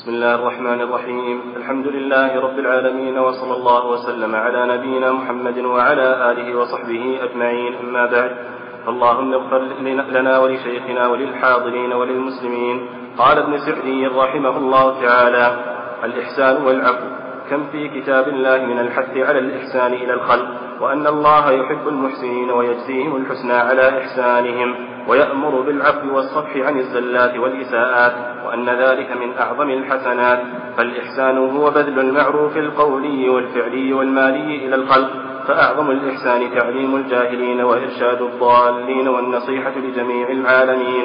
بسم الله الرحمن الرحيم. الحمد لله رب العالمين وصلى الله وسلم على نبينا محمد وعلى آله وصحبه أجمعين. أما بعد اللهم اغفر لنا ولشيخنا وللحاضرين وللمسلمين. قال ابن سعدي رحمه الله تعالى الإحسان والعفو. كم في كتاب الله من الحث على الإحسان إلى الخلق وأن الله يحب المحسنين ويجزيهم الحسنى على إحسانهم ويأمر بالعفو والصفح عن الزلات والإساءات. وأن ذلك من أعظم الحسنات فالإحسان هو بذل المعروف القولي والفعلي والمالي إلى الخلق فأعظم الإحسان تعليم الجاهلين وإرشاد الضالين والنصيحة لجميع العالمين.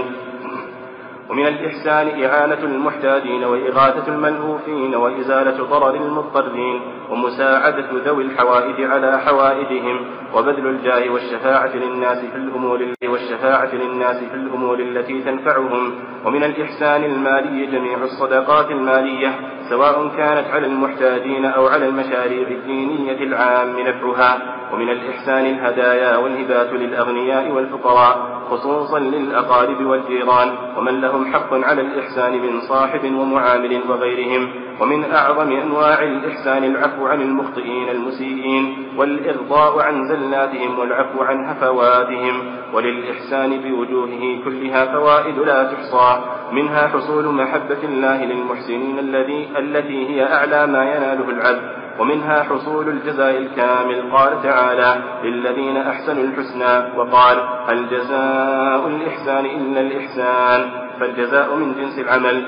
ومن الإحسان إعانة المحتاجين وإغاثة الملهوفين وإزالة ضرر المضطرين ومساعدة ذوي الحوائج على حوائجهم وبذل الجاه والشفاعة للناس في الأمور والشفاعة للناس في الأمور التي تنفعهم ومن الإحسان المالي جميع الصدقات المالية سواء كانت على المحتاجين أو على المشاريع الدينية العام نفعها ومن الإحسان الهدايا والهبات للأغنياء والفقراء خصوصا للأقارب والجيران ومن لهم حق على الإحسان من صاحب ومعامل وغيرهم ومن أعظم أنواع الإحسان العفو عن المخطئين المسيئين والإرضاء عن زلاتهم والعفو عن هفواتهم وللإحسان بوجوهه كلها فوائد لا تحصى منها حصول محبة الله للمحسنين الذي التي هي أعلى ما يناله العبد. ومنها حصول الجزاء الكامل. قال تعالى للذين أحسنوا الحسنى. وقال هل جزاء الإحسان إلا الإحسان. فالجزاء من جنس العمل.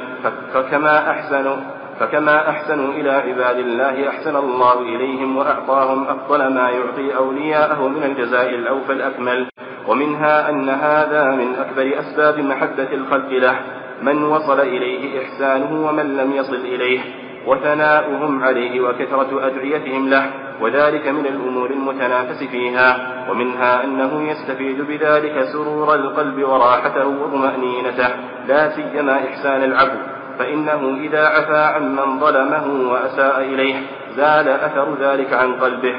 فكما أحسنوا فكما أحسنوا إلى عباد الله أحسن الله إليهم وأعطاهم أفضل ما يعطي أولياءه من الجزاء الأوفى الأكمل. ومنها أن هذا من أكبر أسباب محبة الخلق له. من وصل إليه إحسانه ومن لم يصل إليه. وثناؤهم عليه وكثرة أدعيتهم له وذلك من الأمور المتنافس فيها ومنها أنه يستفيد بذلك سرور القلب وراحته وطمأنينته لا سيما إحسان العفو فإنه إذا عفا عمن ظلمه وأساء إليه زال أثر ذلك عن قلبه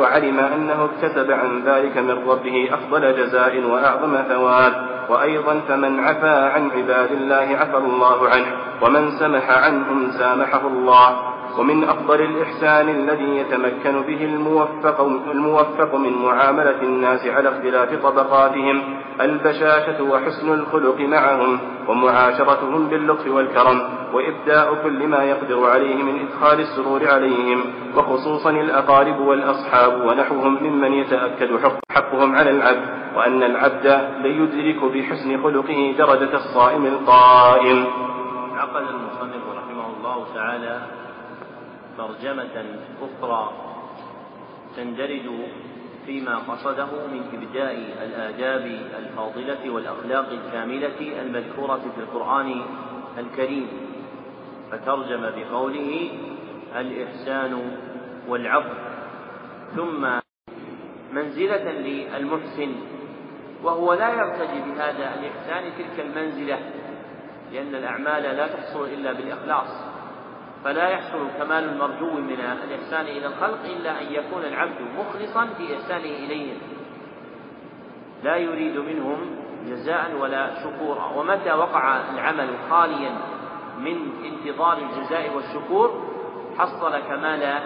وعلم أنه اكتسب عن ذلك من ربه أفضل جزاء وأعظم ثواب وأيضا فمن عفا عن عباد الله عفى الله عنه ومن سمح عنهم سامحه الله ومن أفضل الإحسان الذي يتمكن به الموفق, الموفق من معاملة الناس على اختلاف طبقاتهم البشاشة وحسن الخلق معهم ومعاشرتهم باللطف والكرم وإبداء كل ما يقدر عليه من إدخال السرور عليهم وخصوصا الأقارب والأصحاب ونحوهم ممن يتأكد حقهم على العبد وأن العبد ليدرك بحسن خلقه درجة الصائم القائم. عقد المصنف رحمه الله تعالى ترجمة أخرى تندرج فيما قصده من إبداء الآداب الفاضلة والأخلاق الكاملة المذكورة في القرآن الكريم. فترجم بقوله الإحسان والعفو. ثم منزلة للمحسن. وهو لا يرتجي بهذا الإحسان تلك المنزلة لأن الأعمال لا تحصل إلا بالإخلاص. فلا يحصل كمال المرجو من الإحسان إلى الخلق إلا أن يكون العبد مخلصا في إحسانه إليهم لا يريد منهم جزاء ولا شكورا. ومتى وقع العمل خاليا من انتظار الجزاء والشكور حصل كمال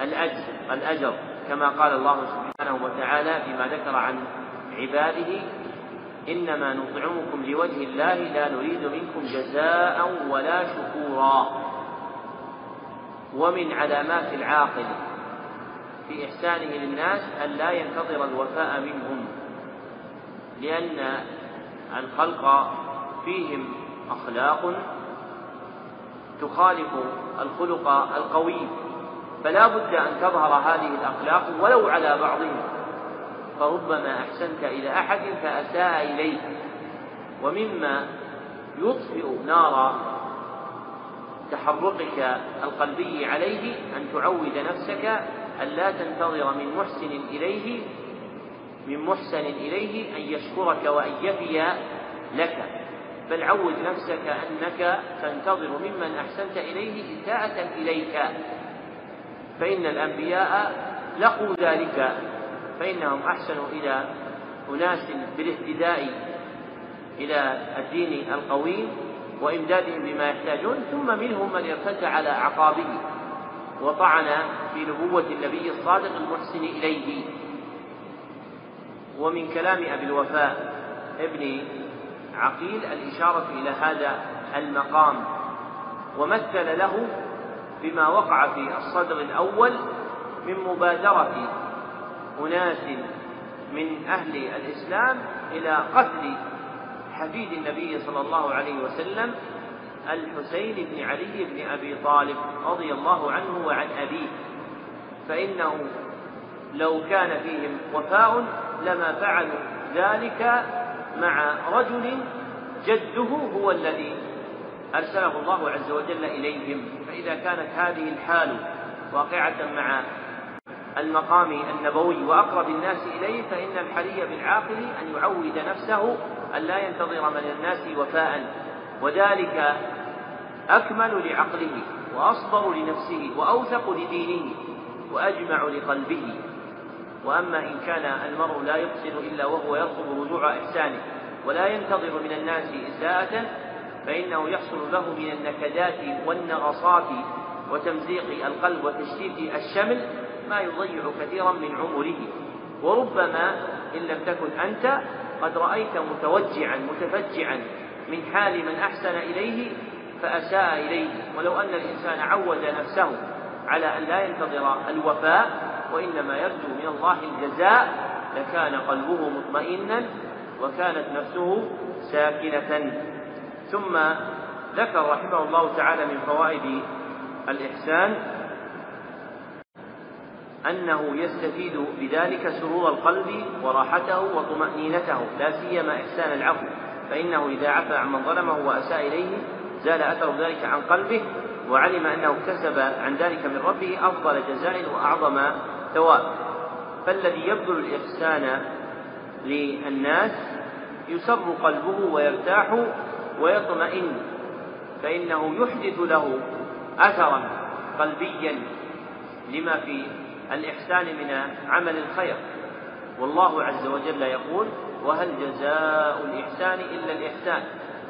الأجر الأجر كما قال الله سبحانه وتعالى فيما ذكر عن عباده إنما نطعمكم لوجه الله لا نريد منكم جزاء ولا شكورا. ومن علامات العاقل في إحسانه للناس أن لا ينتظر الوفاء منهم لأن الخلق فيهم أخلاق تخالف الخلق القوي. فلا بد أن تظهر هذه الأخلاق ولو على بعضهم. فربما أحسنت إلى أحد فأساء إليه. ومما يطفئ نار تحرقك القلبي عليه أن تعود نفسك أن لا تنتظر من محسن إليه من محسن إليه أن يشكرك وأن يفي لك. بل عود نفسك أنك تنتظر ممن أحسنت إليه إساءة إليك. فإن الأنبياء لقوا ذلك فإنهم أحسنوا إلى أناس بالاهتداء إلى الدين القويم. وإمدادهم بما يحتاجون ثم منهم من ارتد على أعقابه وطعن في نبوة النبي الصادق المحسن إليه. ومن كلام أبي الوفاء ابن عقيل الإشارة إلى هذا المقام. ومثل له بما وقع في الصدر الأول من مبادرة أناس من أهل الإسلام إلى قتل حفيد النبي صلى الله عليه وسلم الحسين بن علي بن أبي طالب رضي الله عنه وعن أبيه فإنه لو كان فيهم وفاء لما فعلوا ذلك مع رجل جده هو الذي أرسله الله عز وجل إليهم. فإذا كانت هذه الحال واقعة مع المقام النبوي وأقرب الناس إليه فإن الحري بالعاقل أن يعود نفسه أن لا ينتظر من الناس وفاء وذلك أكمل لعقله وأصبر لنفسه وأوثق لدينه وأجمع لقلبه. وأما إن كان المرء لا يحسن إلا وهو يطلب رجوع إحسانه ولا ينتظر من الناس إساءة فإنه يحصل له من النكدات والنغصات وتمزيق القلب وتشتيت الشمل ما يضيع كثيرا من عمره. وربما إن لم تكن أنت قد رأيت متوجعا متفجعا من حال من أحسن إليه فأساء إليه. ولو أن الإنسان عود نفسه على أن لا ينتظر الوفاء وإنما يرجو من الله الجزاء لكان قلبه مطمئنا وكانت نفسه ساكنة. ثم ذكر رحمه الله تعالى من فوائد الإحسان أنه يستفيد بذلك سرور القلب وراحته وطمأنينته لا سيما إحسان العفو. فإنه إذا عفى عن من ظلمه وأساء إليه زال أثر ذلك عن قلبه وعلم أنه اكتسب عن ذلك من ربه أفضل جزاء وأعظم ثواب. فالذي يبذل الإحسان للناس يسر قلبه ويرتاح ويطمئن فإنه يحدث له أثرا قلبيا لما في الإحسان من عمل الخير. والله عز وجل يقول وهل جزاء الإحسان إلا الإحسان؟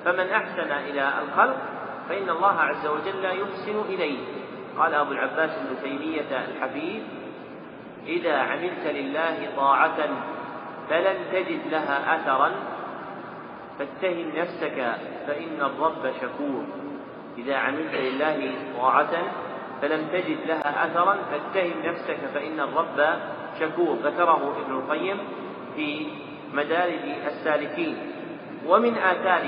فمن أحسن إلى الخلق فإن الله عز وجل يحسن إليه. قال أبو العباس بن تيمية الحبيب إذا عملت لله طاعة فلن تجد لها أثرا فاتهم نفسك فإن الرب شكور. إذا عملت لله طاعة فلم تجد لها أثرا فاتهم نفسك فإن الرب شكور. ذكره ابن القيم في مدارج السالكين. ومن آثار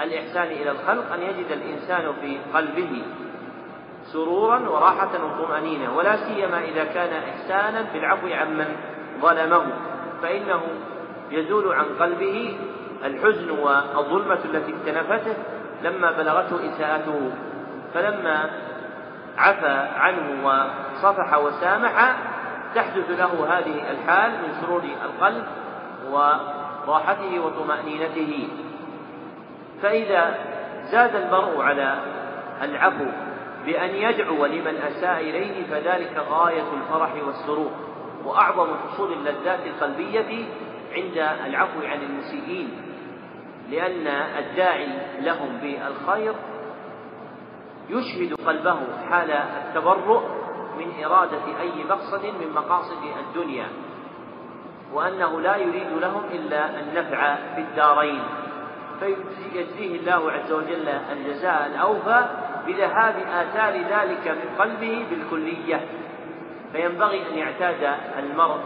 الإحسان إلى الخلق أن يجد الإنسان في قلبه سرورا وراحة وطمأنينة ولا سيما إذا كان إحسانا بالعفو عمن ظلمه. فإنه يزول عن قلبه الحزن والظلمة التي اكتنفته لما بلغته إساءته. فلما عفى عنه وصفح وسامح تحدث له هذه الحال من سرور القلب وراحته وطمأنينته. فإذا زاد المرء على العفو بأن يدعو لمن أساء إليه فذلك غاية الفرح والسرور وأعظم حصول اللذات القلبية عند العفو عن المسيئين لأن الداعي لهم بالخير يشهد قلبه حال التبرؤ من إرادة أي مقصد من مقاصد الدنيا وأنه لا يريد لهم إلا النفع في الدارين. فيجزيه الله عز وجل الجزاء الأوفى بذهاب آثار ذلك من قلبه بالكلية. فينبغي أن يعتاد المرء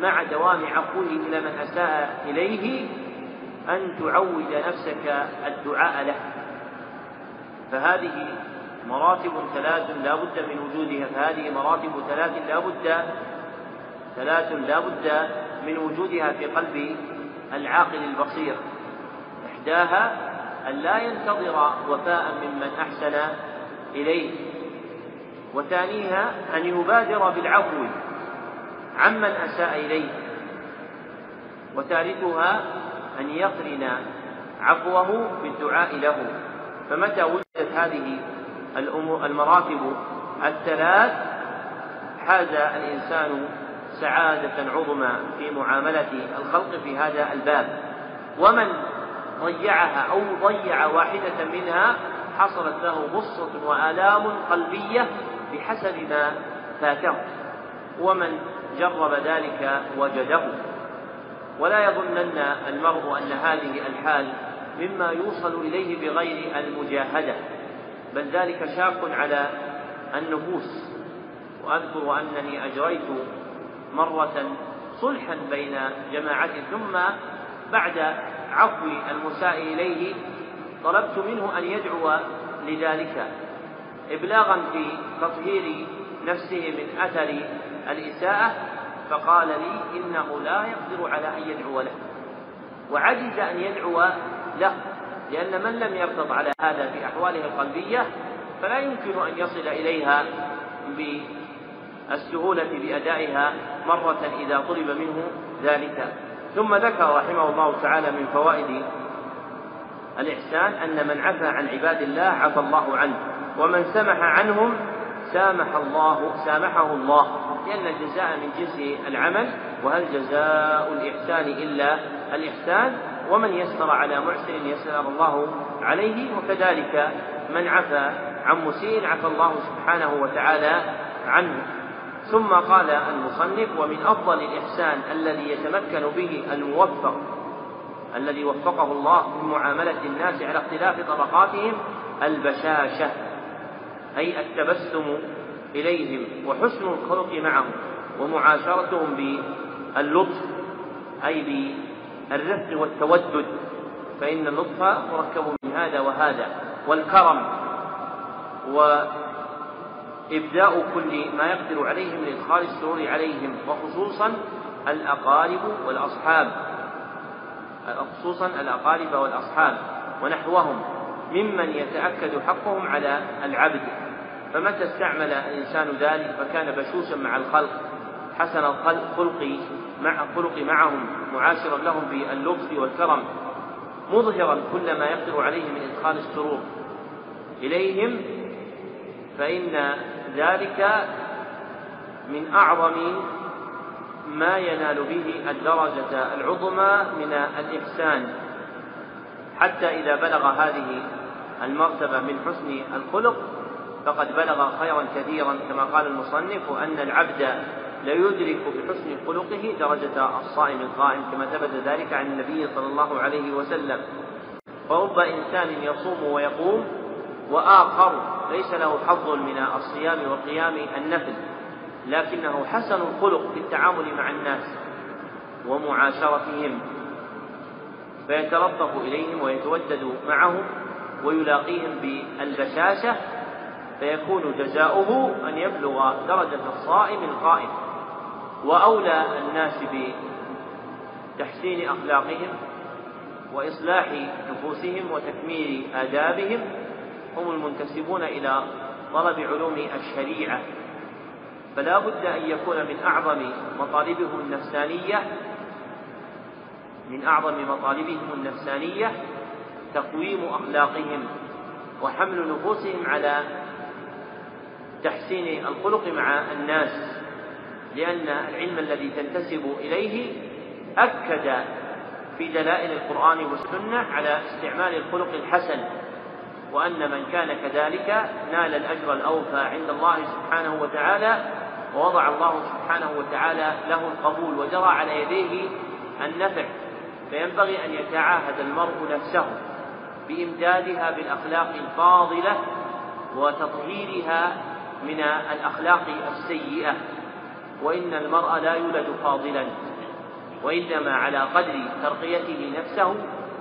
مع دوام عفوه إلى من أساء إليه أن تعود نفسك الدعاء له. فهذه مراتب ثلاث لا بد من وجودها. فهذه مراتب ثلاث لا بد ثلاث لا بد من وجودها في قلب العاقل البصير. إحداها أن لا ينتظر وفاء ممن أحسن إليه. وثانيها أن يبادر بالعفو عمن أساء إليه. وثالثها أن يقرن عفوه بالدعاء له. فمتى هذه المراتب الثلاث حاز الإنسان سعادة عظمى في معاملة الخلق في هذا الباب. ومن ضيعها أو ضيع واحدة منها حصلت له غصة وآلام قلبية بحسب ما فاته ومن جرب ذلك وجده. ولا يظنن المرء أن هذه الحال مما يوصل إليه بغير المجاهدة. بل ذلك شاق على النفوس. وأذكر أنني أجريت مرة صلحا بين جماعة ثم بعد عفو المساء إليه طلبت منه أن يدعو لذلك. إبلاغا في تطهير نفسه من أثر الإساءة فقال لي إنه لا يقدر على أن يدعو له. وعجز أن يدعو له. لأن من لم يرتض على هذا في أحواله القلبية فلا يمكن أن يصل إليها بالسهولة بأدائها مرة إذا طلب منه ذلك. ثم ذكر رحمه الله تعالى من فوائد الإحسان أن من عفى عن عباد الله عفى الله عنه ومن سمح عنهم سامح الله سامحه الله لأن الجزاء من جنس العمل وهل جزاء الإحسان إلا الإحسان؟ ومن يسر على محسن يسر الله عليه وكذلك من عفى عن مسيء عفى الله سبحانه وتعالى عنه. ثم قال المصنف ومن أفضل الإحسان الذي يتمكن به الموفق الذي وفقه الله من معاملة الناس على اختلاف طبقاتهم البشاشة أي التبسم إليهم وحسن الخلق معهم ومعاشرتهم باللطف أي بالرفق والتودد فإن اللطف مركب من هذا وهذا والكرم وإبداء كل ما يقدر عليه من إدخال السرور عليهم وخصوصا الأقارب والأصحاب خصوصا الأقارب والأصحاب ونحوهم ممن يتأكد حقهم على العبد. فمتى استعمل الإنسان ذلك؟ فكان بشوشا مع الخلق حسن الخلق مع الخلق معهم معاشرا لهم باللطف والكرم مظهرا كل ما يقدر عليه من إدخال السرور إليهم فإن ذلك من أعظم ما ينال به الدرجة العظمى من الإحسان. حتى إذا بلغ هذه المرتبة من حسن الخلق فقد بلغ خيرا كثيرا كما قال المصنف أن العبد ليدرك بحسن خلقه درجة الصائم القائم كما ثبت ذلك عن النبي صلى الله عليه وسلم. فرب إنسان يصوم ويقوم وآخر ليس له حظ من الصيام وقيام النفل لكنه حسن الخلق في التعامل مع الناس ومعاشرتهم. فيتلطف إليهم ويتودد معهم ويلاقيهم بالبشاشة فيكون جزاؤه أن يبلغ درجة الصائم القائم. وأولى الناس بتحسين أخلاقهم وإصلاح نفوسهم وتكميل آدابهم هم المنتسبون إلى طلب علوم الشريعة. فلا بد أن يكون من أعظم مطالبهم النفسانية من أعظم مطالبهم النفسانية تقويم أخلاقهم وحمل نفوسهم على تحسين الخلق مع الناس لأن العلم الذي تنتسب إليه أكد في دلائل القرآن والسنة على استعمال الخلق الحسن وأن من كان كذلك نال الأجر الأوفى عند الله سبحانه وتعالى ووضع الله سبحانه وتعالى له القبول وجرى على يديه النفع فينبغي أن يتعاهد المرء نفسه بإمدادها بالأخلاق الفاضلة وتطهيرها من الأخلاق السيئة وإن المرء لا يولد فاضلا وإنما على قدر ترقيته نفسه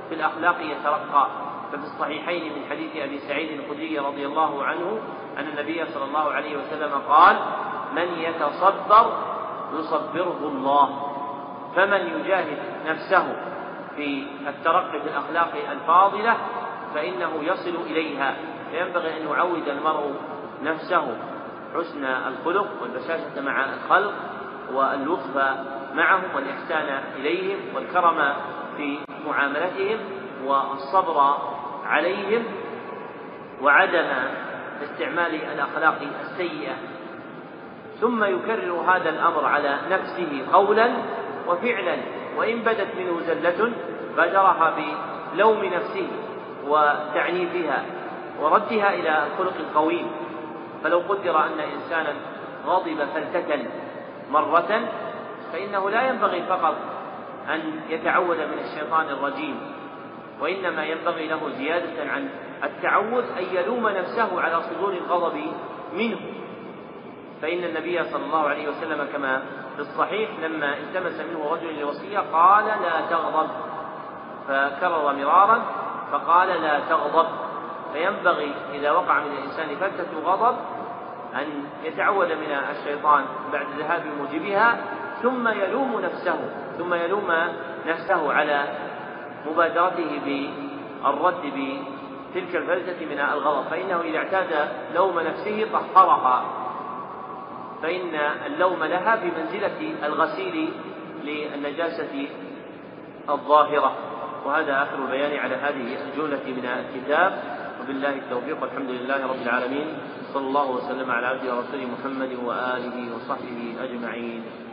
في الأخلاق يترقى. ففي الصحيحين من حديث أبي سعيد الخدري رضي الله عنه أن النبي صلى الله عليه وسلم قال من يتصبر يصبره الله. فمن يجاهد نفسه في الترقي في الأخلاق الفاضلة فإنه يصل إليها فينبغي أن يعود المرء نفسه حسن الخلق والبشاشة مع الخلق واللطف معهم والإحسان إليهم والكرم في معاملتهم والصبر عليهم وعدم استعمال الأخلاق السيئة. ثم يكرر هذا الأمر على نفسه قولا وفعلا وإن بدت منه زلة بادرها لوم نفسه وتعنيفها وردها إلى الخلق القويم فلو قدر أن إنسانا غضب فلتة مرة فإنه لا ينبغي فقط أن يتعوذ من الشيطان الرجيم وإنما ينبغي له زيادة عن التعوذ أن يلوم نفسه على صدور الغضب منه. فإن النبي صلى الله عليه وسلم كما في الصحيح لما التمس منه رجل الوصية قال لا تغضب فكرر مرارا فقال لا تغضب. فينبغي إذا وقع من الإنسان فتة غضب أن يتعوذ من الشيطان بعد ذهاب موجبها ثم يلوم نفسه ثم يلوم نفسه على مبادرته بالرد بتلك الفلتة من الغضب. فإنه إذا اعتاد لوم نفسه طهرها. فإن اللوم لها بمنزلة الغسيل للنجاسة الظاهرة. وهذا آخر البيان على هذه الجملة من الكتاب. وبالله التوفيق والحمد لله رب العالمين. صلى الله وسلم على عبده ورسوله محمد وآله وصحبه أجمعين.